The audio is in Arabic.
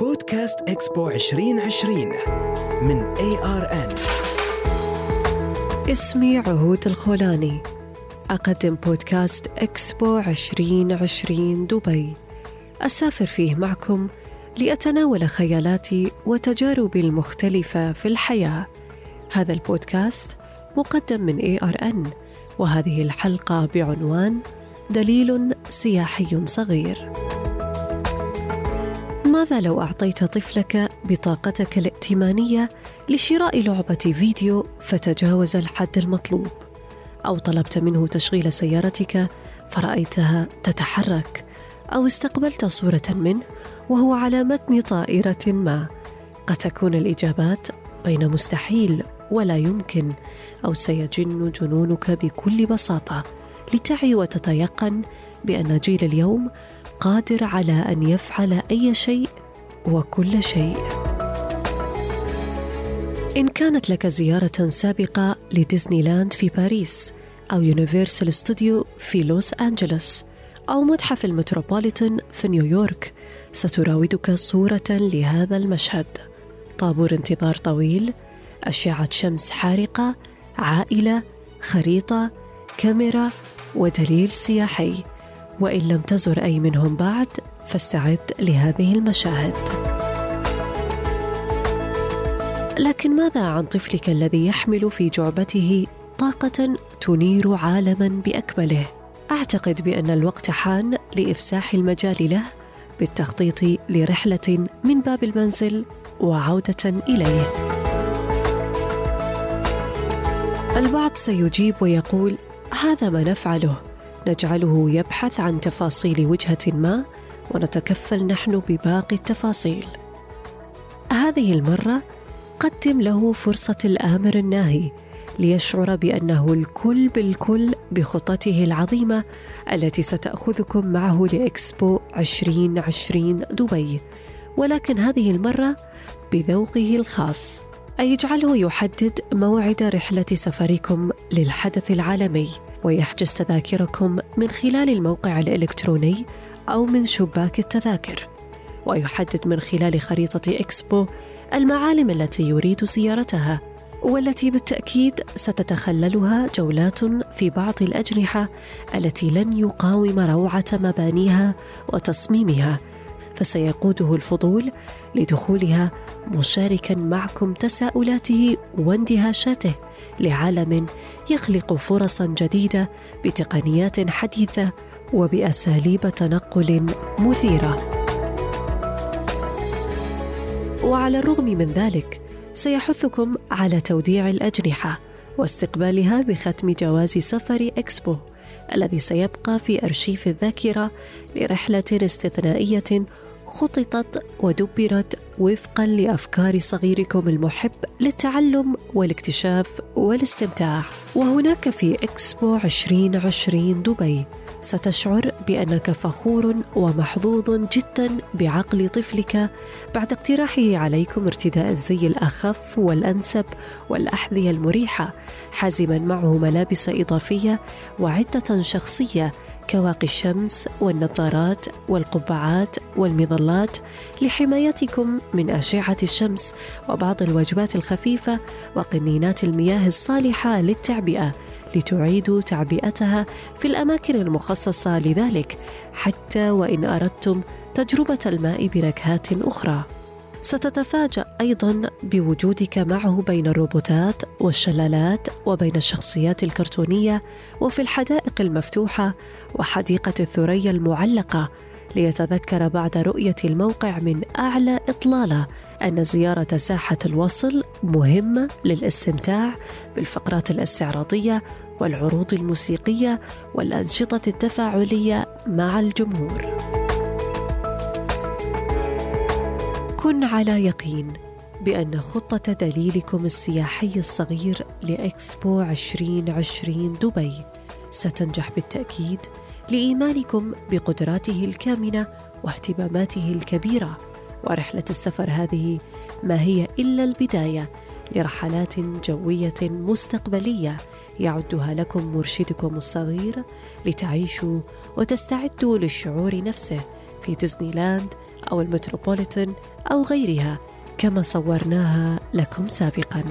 بودكاست إكسبو 2020 من ARN اسمي عهود الخولاني. أقدم بودكاست إكسبو 2020 دبي. أسافر فيه معكم لأتناول خيالاتي وتجاربي المختلفة في الحياة. هذا البودكاست مقدم من ARN وهذه الحلقة بعنوان دليل سياحي صغير. ماذا لو أعطيت طفلك بطاقتك الائتمانية لشراء لعبة فيديو فتجاوز الحد المطلوب؟ أو طلبت منه تشغيل سيارتك فرأيتها تتحرك؟ أو استقبلت صورة منه وهو على متن طائرة ما؟ قد تكون الإجابات بين مستحيل ولا يمكن أو سيجن جنونك بكل بساطة لتعي وتتيقن بأن جيل اليوم قادر على أن يفعل أي شيء وكل شيء. إن كانت لك زيارة سابقة لديزني لاند في باريس أو يونيفرسال ستوديو في لوس أنجلوس أو متحف المتروبوليتان في نيويورك ستراودك صورة لهذا المشهد. طابور انتظار طويل أشعة شمس حارقة عائلة خريطة كاميرا ودليل سياحي. وإن لم تزر أي منهم بعد فاستعد لهذه المشاهد لكن ماذا عن طفلك الذي يحمل في جعبته طاقة تنير عالما بأكمله؟ أعتقد بأن الوقت حان لإفساح المجال له بالتخطيط لرحلة من باب المنزل وعودة إليه. البعض سيجيب ويقول: هذا ما نفعله، نجعله يبحث عن تفاصيل وجهة ما ونتكفل نحن بباقي التفاصيل. هذه المرة قدم له فرصة الآمر الناهي ليشعر بأنه الكل بالكل بخطته العظيمة التي ستأخذكم معه لإكسبو 2020 دبي ولكن هذه المرة بذوقه الخاص أي يجعله يحدد موعد رحلة سفركم للحدث العالمي ويحجز تذاكركم من خلال الموقع الإلكتروني أو من شباك التذاكر. ويحدد من خلال خريطة إكسبو المعالم التي يريد زيارتها والتي بالتأكيد ستتخللها جولات في بعض الأجنحة التي لن يقاوم روعة مبانيها وتصميمها. فسيقوده الفضول لدخولها مشاركا معكم تساؤلاته واندهاشاته لعالم يخلق فرصا جديدة بتقنيات حديثة وبأساليب تنقل مثيرة. وعلى الرغم من ذلك سيحثكم على توديع الأجنحة واستقبالها بختم جواز سفر إكسبو الذي سيبقى في أرشيف الذاكرة لرحلة استثنائية خططت ودبرت وفقا لأفكار صغيركم المحب للتعلم والاكتشاف والاستمتاع. وهناك في اكسبو 2020 دبي. ستشعر بأنك فخور ومحظوظ جدا بعقل طفلك بعد اقتراحه عليكم ارتداء الزي الأخف والأنسب والأحذية المريحة حازما معه ملابس إضافية وعدة شخصية كواقي الشمس والنظارات والقبعات والمظلات لحمايتكم من أشعة الشمس وبعض الوجبات الخفيفة وقنينات المياه الصالحة للتعبئة. لتعيدوا تعبئتها في الأماكن المخصصة لذلك حتى وإن أردتم تجربة الماء بنكهات أخرى. ستتفاجأ أيضا بوجودك معه بين الروبوتات والشلالات وبين الشخصيات الكرتونية وفي الحدائق المفتوحة وحديقة الثريا المعلقة ليتذكر بعد رؤية الموقع من أعلى إطلالة أن زيارة ساحة الوصل مهمة للاستمتاع بالفقرات الاستعراضية والعروض الموسيقية والأنشطة التفاعلية مع الجمهور. كن على يقين بأن خطة دليلكم السياحي الصغير لإكسبو 2020 دبي ستنجح بالتأكيد لإيمانكم بقدراته الكامنة واهتماماته الكبيرة. ورحلة السفر هذه ما هي إلا البداية لرحلات جوية مستقبلية يعدها لكم مرشدكم الصغير لتعيشوا وتستعدوا للشعور نفسه في ديزني لاند أو المتروبوليتان أو غيرها كما صورناها لكم سابقا.